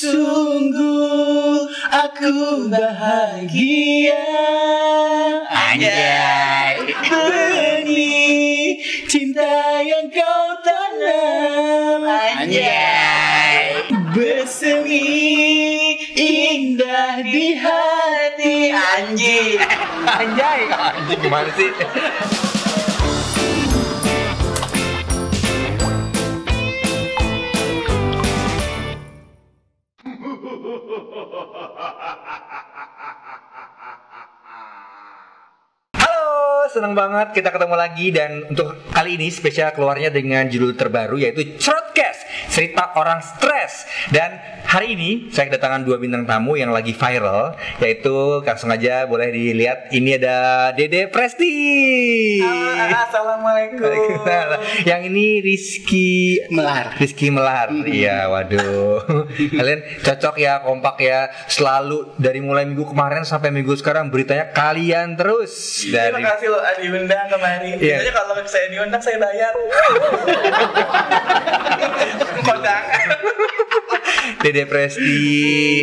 Sungguh aku bahagia Anjay. Benih cinta yang kau tanam Anjay. Bersemi indah di hati Anjing. Anjay. Anjing gimana sih? Senang banget kita ketemu lagi dan untuk kali ini spesial keluarnya dengan judul terbaru yaitu Shortcast, cerita orang stres. Dan hari ini saya kedatangan dua bintang tamu yang lagi viral yaitu langsung aja boleh dilihat ini ada Dede Presti. Assalamualaikum Waalaikumsalam. Yang ini Rizky Melar Rizky Melar. Iya, waduh. Kalian cocok ya, kompak ya. Selalu dari mulai minggu kemarin sampai minggu sekarang beritanya kalian terus dari Terima kasih loh Adi diundang kemarin Iya. Biasanya kalau saya diundang saya bayar Kondangan Dede Presti.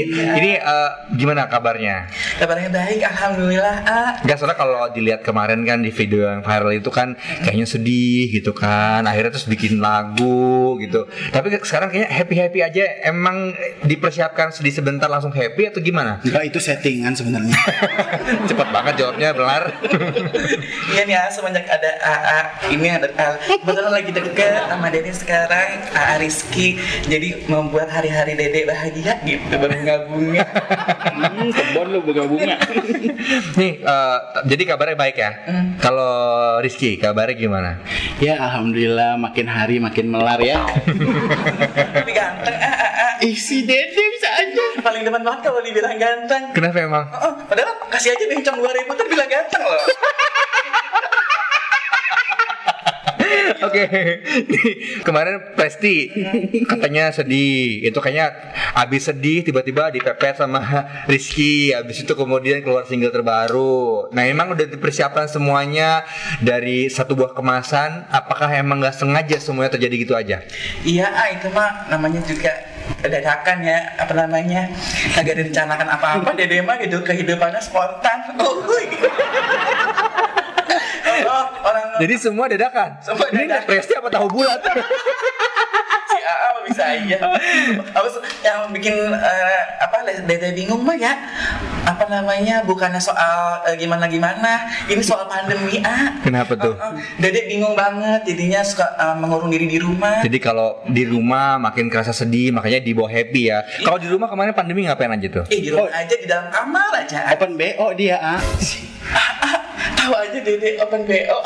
Ini eh, gimana kabarnya? Kabarnya baik, Alhamdulillah ah. Enggak soalnya kalau dilihat kemarin kan di video yang viral itu kan kayaknya sedih gitu kan. Akhirnya terus bikin lagu gitu. Tapi sekarang kayaknya happy-happy aja. Emang dipersiapkan sedih sebentar langsung happy atau gimana? Enggak itu settingan sebenarnya. Cepet banget jawabnya benar. Iya nih ah, semenjak ada AA Ini ada ah, Kebetulan lagi deket sama Dede sekarang AA Rizky Jadi membuat hari-hari Dede bahagia gitu Berbunga-bunga hmm, kebon lu bunga bunga. Nih, eh, jadi kabarnya baik ya. Kalau Rizky, kabarnya gimana? ya alhamdulillah makin hari makin melar ya. Tapi ganteng ah, ah, ah. Ih si Dede bisa aja. Paling depan banget kalau dibilang ganteng Kenapa emang? Oh, padahal kasih aja bencong 2000 tuh bilang ganteng loh Oke, kemarin Presti katanya sedih. Itu kayaknya abis sedih tiba-tiba dipepet sama Rizky. Abis itu kemudian keluar single terbaru. Nah emang udah dipersiapkan semuanya dari satu buah kemasan. Apakah emang nggak sengaja semuanya terjadi gitu aja? Iya, ah, itu mah namanya juga dadakan ya apa namanya kagak direncanakan apa-apa dede mah gitu kehidupannya spontan oh, orang Jadi semua dadakan. Semua Ini dadakan. Presti apa tahu bulat? si AA bisa aja Apa sih, yang bikin eh, apa dede bingung mah ya apa namanya bukannya soal eh, gimana gimana ini soal pandemi ah Kenapa tuh? Eh, eh, dede bingung banget jadinya suka eh, mengurung diri di rumah Jadi kalau di rumah makin kerasa sedih, makanya dibawa happy ya. Kalau di rumah kemarin pandemi ngapain aja tuh? eh di rumah aja di dalam kamar aja Open BO dia ah. Tahu aja dede open bo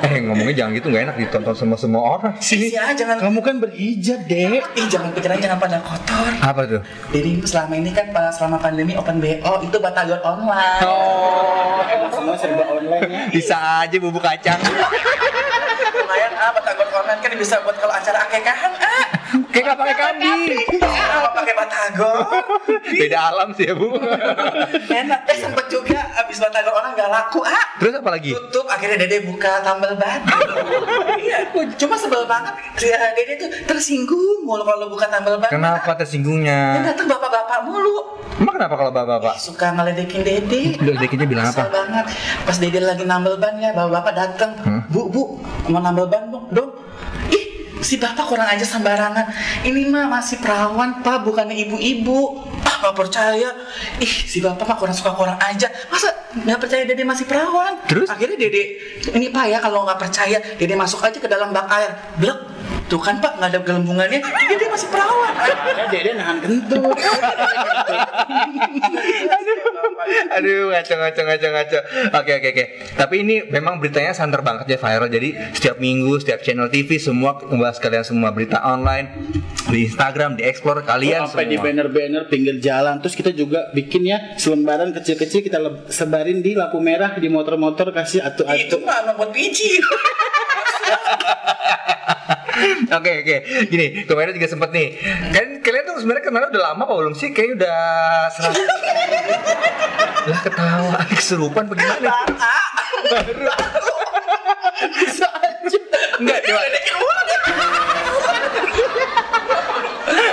Eh ngomongnya jangan gitu nggak enak ditonton sama semua orang sih. sih ah jangan Kamu kan berhijab dek. ih jangan pikiran jangan pada kotor Apa tuh? jadi selama ini kan pada selama pandemi open bo itu batagor online Oh, emang semua serba online ya. Bisa aja bubuk kacang. lumayan ah batagor online kan bisa buat kalau acara akekahan ah Kayak nggak pakai kambing. apa pakai batagor Beda alam sih ya bu. enak eh sempet juga abis batagor online gak laku ah Terus apa lagi? tutup akhirnya dede buka tambal ban iya cuma sebel banget eh, dede tuh tersinggung mulu kalau buka tambal ban Kenapa yang tersinggungnya? datang bapak-bapak mulu Emang kenapa kalau bapak-bapak? suka ngeledekin dede Udah dekinya bilang apa? banget pas dede lagi nambel ban ya bapak-bapak datang Hmm? bu bu mau nambel ban dong dong si bapak kurang aja sembarangan. Ini mah masih perawan pak bukannya ibu-ibu. Ah nggak percaya. Ih si bapak mah kurang suka kurang aja masa nggak percaya dede masih perawan? Terus? akhirnya dede ini pak ya kalau nggak percaya dede masuk aja ke dalam bak air. Blek tuh kan pak nggak ada gelembungannya dede masih perawan Ada Dede nahan kentut. Aduh, ngaco, ngaco, ngaco, ngaco. Oke, oke, oke. Tapi ini memang beritanya santer banget ya viral. Jadi setiap minggu, setiap channel TV semua membahas kalian semua berita online di Instagram, di Explore kalian Sampai di banner-banner pinggir jalan. Terus kita juga bikin ya selembaran kecil-kecil kita sebarin di lampu merah di motor-motor kasih itu atu-atu. mah emang buat biji Oke oke, gini kemarin juga sempet nih. Kan kalian tuh sebenarnya kemarin udah lama apa belum sih? Kayaknya udah serah. lah ketawa, keserupan bagaimana? Bisa aja. Enggak, coba.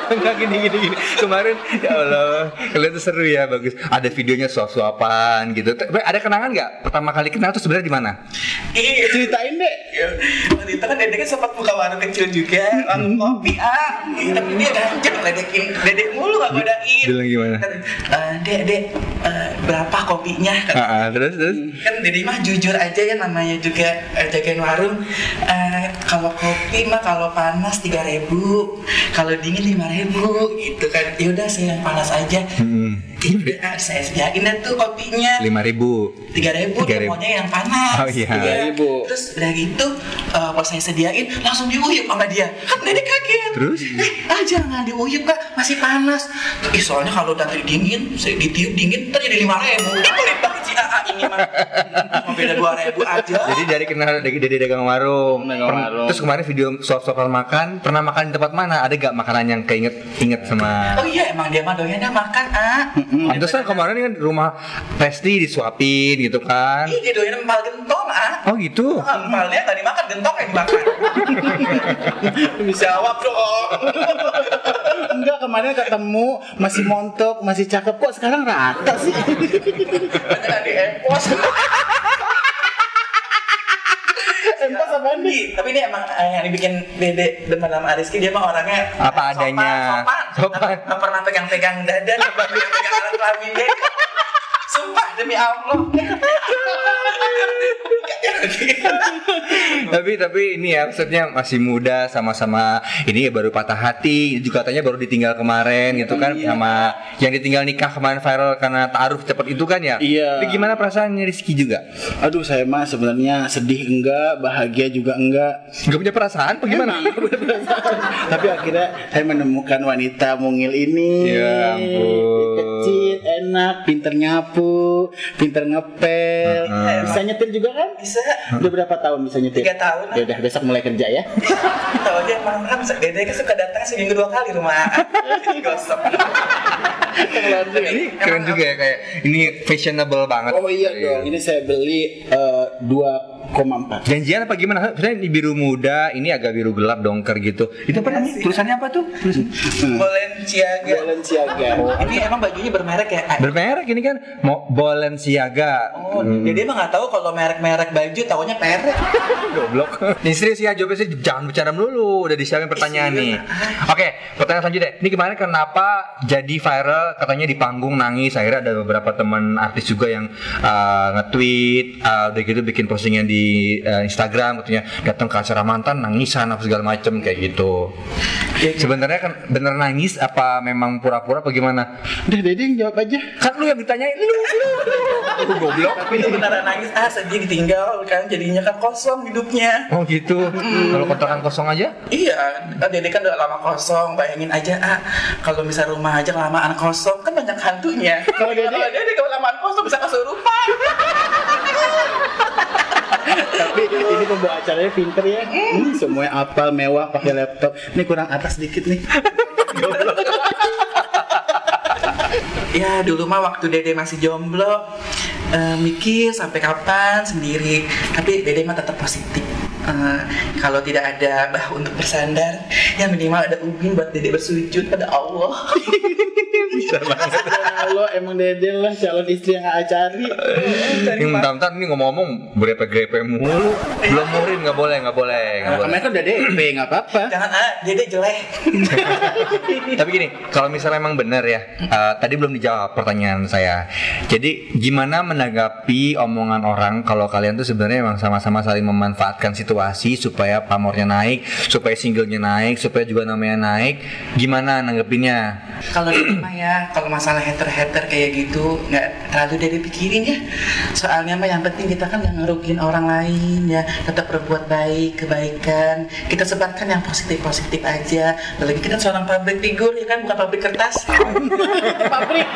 Enggak gini gini gini. Kemarin ya Allah, kalian tuh seru ya, bagus. Ada videonya suap-suapan gitu. Ada kenangan nggak? Pertama kali kenal tuh sebenarnya di mana? Iya. Ceritain deh. Waktu itu kan Dede kan sempat buka warung kecil juga, warung kopi ah. Tapi dia ganjel ledekin Dede mulu gak godain. Bilang gimana? Eh, Dek, Dek, eh, berapa kopinya? Kata Ah, ah, terus terus. kan Dede mah jujur aja ya namanya juga eh, jagain warung Eh, kalau kopi mah kalau panas tiga ribu kalau dingin lima ribu gitu kan yaudah saya yang panas aja Hmm. Yaudah, saya sediain dah tuh kopinya Lima ribu. tiga ribu dia 3.000. maunya yang panas Oh, iya. 3.000. terus udah gitu eh, pas saya sediain langsung diuyup sama dia kan Dede kaget Terus? eh ah jangan diuyup kak masih panas Ih, soalnya kalau udah dingin saya ditiup dingin ntar jadi lima ribu ini pelit banget sih ini mah Cuma beda dua ribu aja Jadi dari kenal dari dari dagang warung. Dagang Per- warung. Terus kemarin video suap-suapan makan, pernah makan di tempat mana? Ada gak makanan yang keinget inget sama Oh iya emang dia mah doyannya makan ah. Pantesan kemarin kan rumah Resti disuapin gitu kan. Ih dia doyannya empal gentong ah. Oh gitu. Empalnya tadi makan gentong yang makan. Bisa jawab dong. Enggak kemarin ketemu masih montok, masih cakep kok sekarang rata sih. Banyak di empos. Empos apaan nih? Ih, Tapi ini emang eh, yang dibikin Dede demen sama Ariski dia mah orangnya Apa sopan, adanya. Sopan. Sopan. Nggak pernah pegang-pegang dada, nggak pernah pegang-pegang alat kelamin dia. Sumpah demi Allah. tapi tapi ini ya maksudnya masih muda sama-sama ini ya baru patah hati juga katanya baru ditinggal kemarin gitu kan sama yang ditinggal nikah kemarin viral karena taruh cepet itu kan ya Iya. tapi gimana perasaannya Rizky juga Aduh saya mah sebenarnya sedih enggak, bahagia juga enggak. nggak punya perasaan apa gimana Tapi akhirnya saya menemukan wanita mungil ini. Ya ampun. Kecil, enak, pinter nyapu, pinter ngepel. Heeh. Bisa nyetir juga kan? Bisa. Udah berapa tahun bisa nyetir? Tiga tahun. Ya udah besok mulai kerja ya. Tahu dia emang kan Dede kan suka datang seminggu dua kali rumah. Jadi gosok. ini keren juga ya kayak ini fashionable banget Oh iya dong, ini saya beli eh, 2,4. Janjian apa gimana? Sebenarnya di biru muda, ini agak biru gelap dongker gitu. Itu apa namanya? Tulisannya apa tuh? Tulisan- Balenciaga. Balenciaga. Ini emang bajunya bermerek ya? Bermerek ini kan mau Balenciaga. Oh, jadi emang nggak tahu kalau merek-merek baju, tahunya perek. Goblok. Nih serius ya jawabnya sih jangan bercanda melulu. Udah disiapin pertanyaan nih. Oke, pertanyaan selanjutnya. Ini kemarin kenapa jadi viral katanya di panggung nangis akhirnya ada beberapa teman artis juga yang uh, nge-tweet uh, udah gitu bikin postingan di uh, Instagram katanya datang ke acara mantan nangisan apa segala macem kayak gitu. Sebenarnya kan bener nangis apa memang pura-pura apa gimana? Udah Dede yang jawab aja. Kan lu yang ditanyain lu, lu, lu. Goblok. Tapi itu beneran nangis, ah sedih ditinggal kan jadinya kan kosong hidupnya. Oh gitu. Kalau kontrakan kosong aja? Iya, kan Dede kan udah lama kosong, bayangin aja ah kalau misal rumah aja kelamaan kosong kan banyak hantunya. Kalau Dede- kalau Dede kelamaan kosong bisa kesurupan. Tapi ini pembawa acaranya pinter ya. Hmm, semuanya apal, mewah, pakai laptop. Ini kurang atas dikit nih. Ya dulu mah waktu Dede masih jomblo eh, mikir sampai kapan sendiri. Tapi Dede mah tetap positif. Eh, kalau tidak ada bah untuk bersandar, ya minimal ada ubin buat Dede bersujud pada Allah. Bisa banget. Ya Allah, emang Dede lah calon istri yang gak cari. Ini bentar-bentar ini ngomong-ngomong grepe-grepe mulu. Belum murid nggak boleh, nggak boleh, nggak boleh. Kemarin kan udah DP, nggak apa-apa. Jangan ah, Dede jelek. Tapi gini, kalau misalnya emang benar ya, eh, tadi belum dijawab pertanyaan saya. Jadi gimana menanggapi omongan orang kalau kalian tuh sebenarnya emang sama-sama saling memanfaatkan situasi supaya pamornya naik, supaya singlenya naik, supaya juga namanya naik. Gimana nanggepinnya? kalau rumah ya kalau masalah hater-hater kayak gitu nggak terlalu dari pikirin ya. Soalnya mah yang penting kita kan nggak ngerugiin orang lain ya. Tetap berbuat baik kebaikan. Kita sebarkan yang positif-positif aja. Apalagi kita seorang public figure ya kan? Bukan pabrik kertas. Pabrik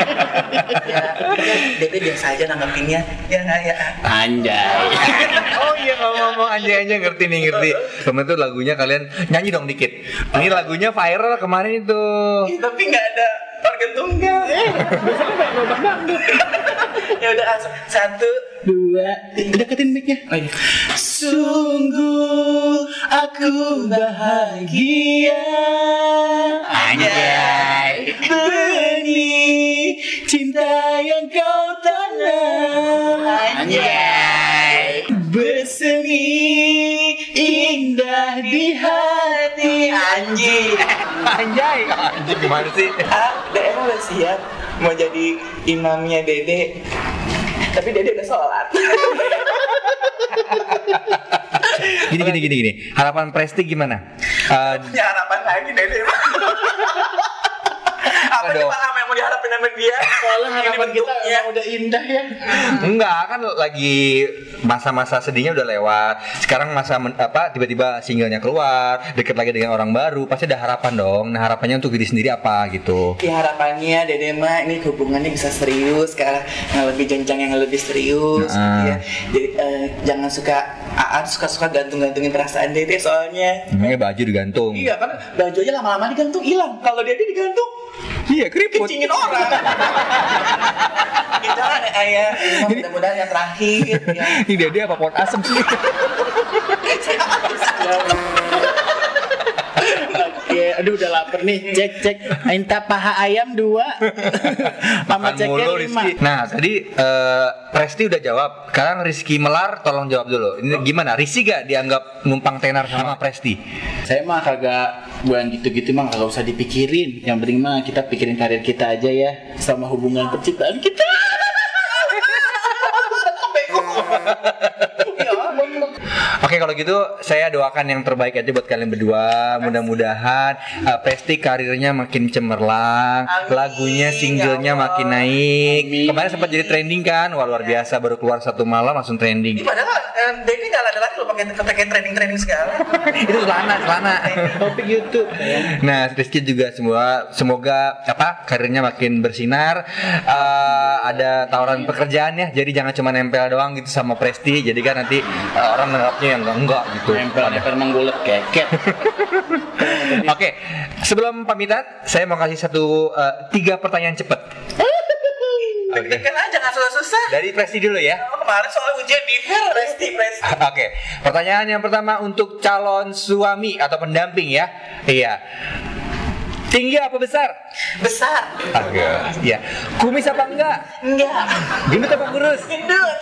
ya Dede biasa aja nanggepinnya. Ya nggak ya. Anjay. Oh iya ngomong-ngomong anjay-anjay ngerti nih ngerti. Kemarin tuh lagunya kalian nyanyi dong dikit. Ini lagunya viral kemarin itu. Ih, tapi nggak ada organ tunggal Ya udah langsung satu. dua tiga deketin mic-nya Oh, iya. Sungguh aku bahagia Anjay. Benih cinta yang kau tanam Anjay. Bersemi indah di hati Anjing. Anjay, anjing gimana sih? Ah, Dede emang udah siap mau jadi imamnya Dede. Tapi Dede udah sholat. Gini gini gini gini. Harapan Presti gimana? Eh, Punya harapan lagi Dede. Apa sih Aduh. Pak yang mau diharapin sama dia? Soalnya harapan Ini kita emang udah indah ya enggak kan lagi masa-masa sedihnya udah lewat. Sekarang masa men- apa tiba-tiba singlenya keluar, deket lagi dengan orang baru, pasti ada harapan dong. Nah, harapannya untuk diri sendiri apa gitu. Ya harapannya Dede mah ini hubungannya bisa serius sekarang yang lebih jenjang yang lebih serius Nah. ya. Jadi eh, jangan suka Aan suka-suka gantung-gantungin perasaan Dede soalnya. Emangnya baju digantung. Iya kan baju aja lama-lama digantung hilang. Kalau Dede digantung Iya, keriput. kencingin orang. Kita kan ayah mudah-mudahan yang terakhir ya. Ini dia dia apa pohon asem sih? Oke, aduh udah lapar nih. Cek cek. Minta paha ayam dua. Makan ceknya lima. Rizky. Nah, tadi eh, Presti udah jawab. Sekarang Rizky Melar tolong jawab dulu. Ini gimana? Rizky gak dianggap numpang tenar sama Presti? Saya mah kagak bukan gitu-gitu mah kagak usah dipikirin. Yang penting mah kita pikirin karir kita aja ya sama hubungan percintaan kita. Oke kalau gitu saya doakan yang terbaik aja buat kalian berdua. Mudah-mudahan eh, Presti karirnya makin cemerlang, Amin. lagunya, singlenya Ya Allah. makin naik. Amin. Kemarin sempat jadi trending kan? Wah luar biasa baru keluar satu malam langsung Ini trending. padahal eh, Dede nggak ada lagi loh pakai pakai training-training segala. Itu celana, celana. Topik YouTube. Nah, Rizky juga semua semoga apa karirnya makin bersinar. Eh, ada tawaran pekerjaan ya, jadi jangan cuma nempel doang gitu sama Presti. Jadi kan nanti eh, orang menganggapnya yang enggak enggak gitu. Nempel nempel menggulet keket. Oke, sebelum pamitan, saya mau kasih satu eh, tiga pertanyaan cepat. Deg-degan aja nggak susah-susah. Dari Presti dulu ya. Oh, kemarin soal ujian di Presti Presti. Oke, pertanyaan yang pertama untuk calon suami atau pendamping ya. Iya. Tinggi apa besar? Besar. Oke. Iya. Kumis apa enggak? Enggak. Gendut apa kurus? Gendut.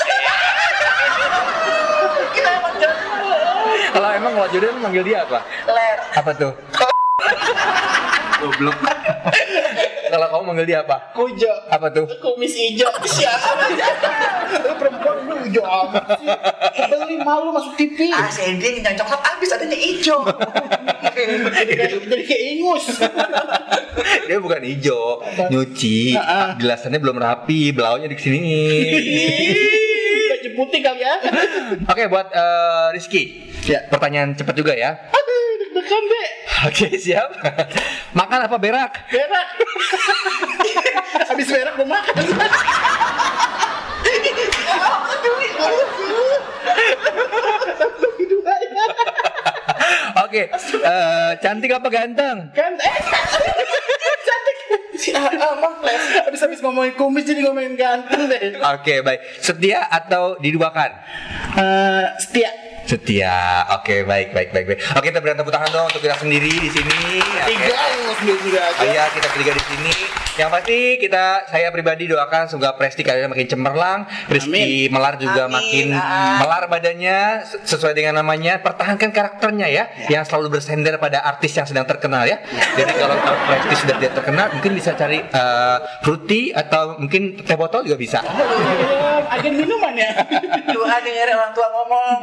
Kita emang jodoh. Kalau emang kalau jodoh manggil dia apa? Ler. Apa tuh? Goblok. Kalau kamu manggil dia apa? Kujo. Apa tuh? Kumis hijau. Siapa aja? Lu perempuan lu hijau amat sih. Beli malu masuk TV. Ah, Sandy yang coklat habis adanya hijau. Jadi kayak ingus. Dia bukan hijau, nyuci. Ah, ah. Gelasannya belum rapi, belaunya di sini. Baju putih kali ya. Oke, buat eh, Rizky. Ya. Pertanyaan cepat juga ya. Deg-degan deh. Oke, siap. Makan apa berak? Berak. Habis berak mau makan. Oke, eh, cantik apa ganteng? Kan eh cantik. Si AA mah les. Habis habis ngomongin kumis jadi ngomongin ganteng deh. Oke, baik. Setia atau diduakan? Eh, setia. Setia. Oke, baik, baik, baik, baik. Oke, kita berikan tepuk tangan dong untuk kita sendiri di sini. Oke. Tiga yang sendiri juga Oh iya, kita bertiga di sini. Yang pasti kita saya pribadi doakan semoga Presti kalian makin cemerlang, Rizky Melar juga Amin, makin ah. melar badannya se- sesuai dengan namanya. Pertahankan karakternya ya, yang selalu bersender pada artis yang sedang terkenal ya. Jadi kalau Presti sudah tidak terkenal, mungkin bisa cari eh, fruity atau mungkin teh botol juga bisa. Eh, Agen minuman ya. Doa dengerin orang tua ngomong.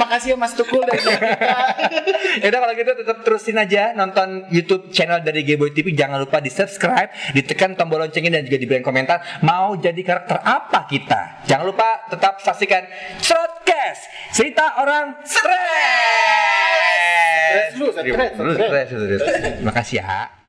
Makasih ya Mas Tukul dari kita. ya udah kalau gitu tetap terusin aja nonton YouTube channel dari Gboy TV. Jangan lupa di subscribe, ditekan tombol loncengnya dan juga diberikan komentar mau jadi karakter apa kita. Jangan lupa tetap saksikan Shortcast, cerita orang stres. Stres lu, stres, Terus, stres. stres, stres. Makasih ya.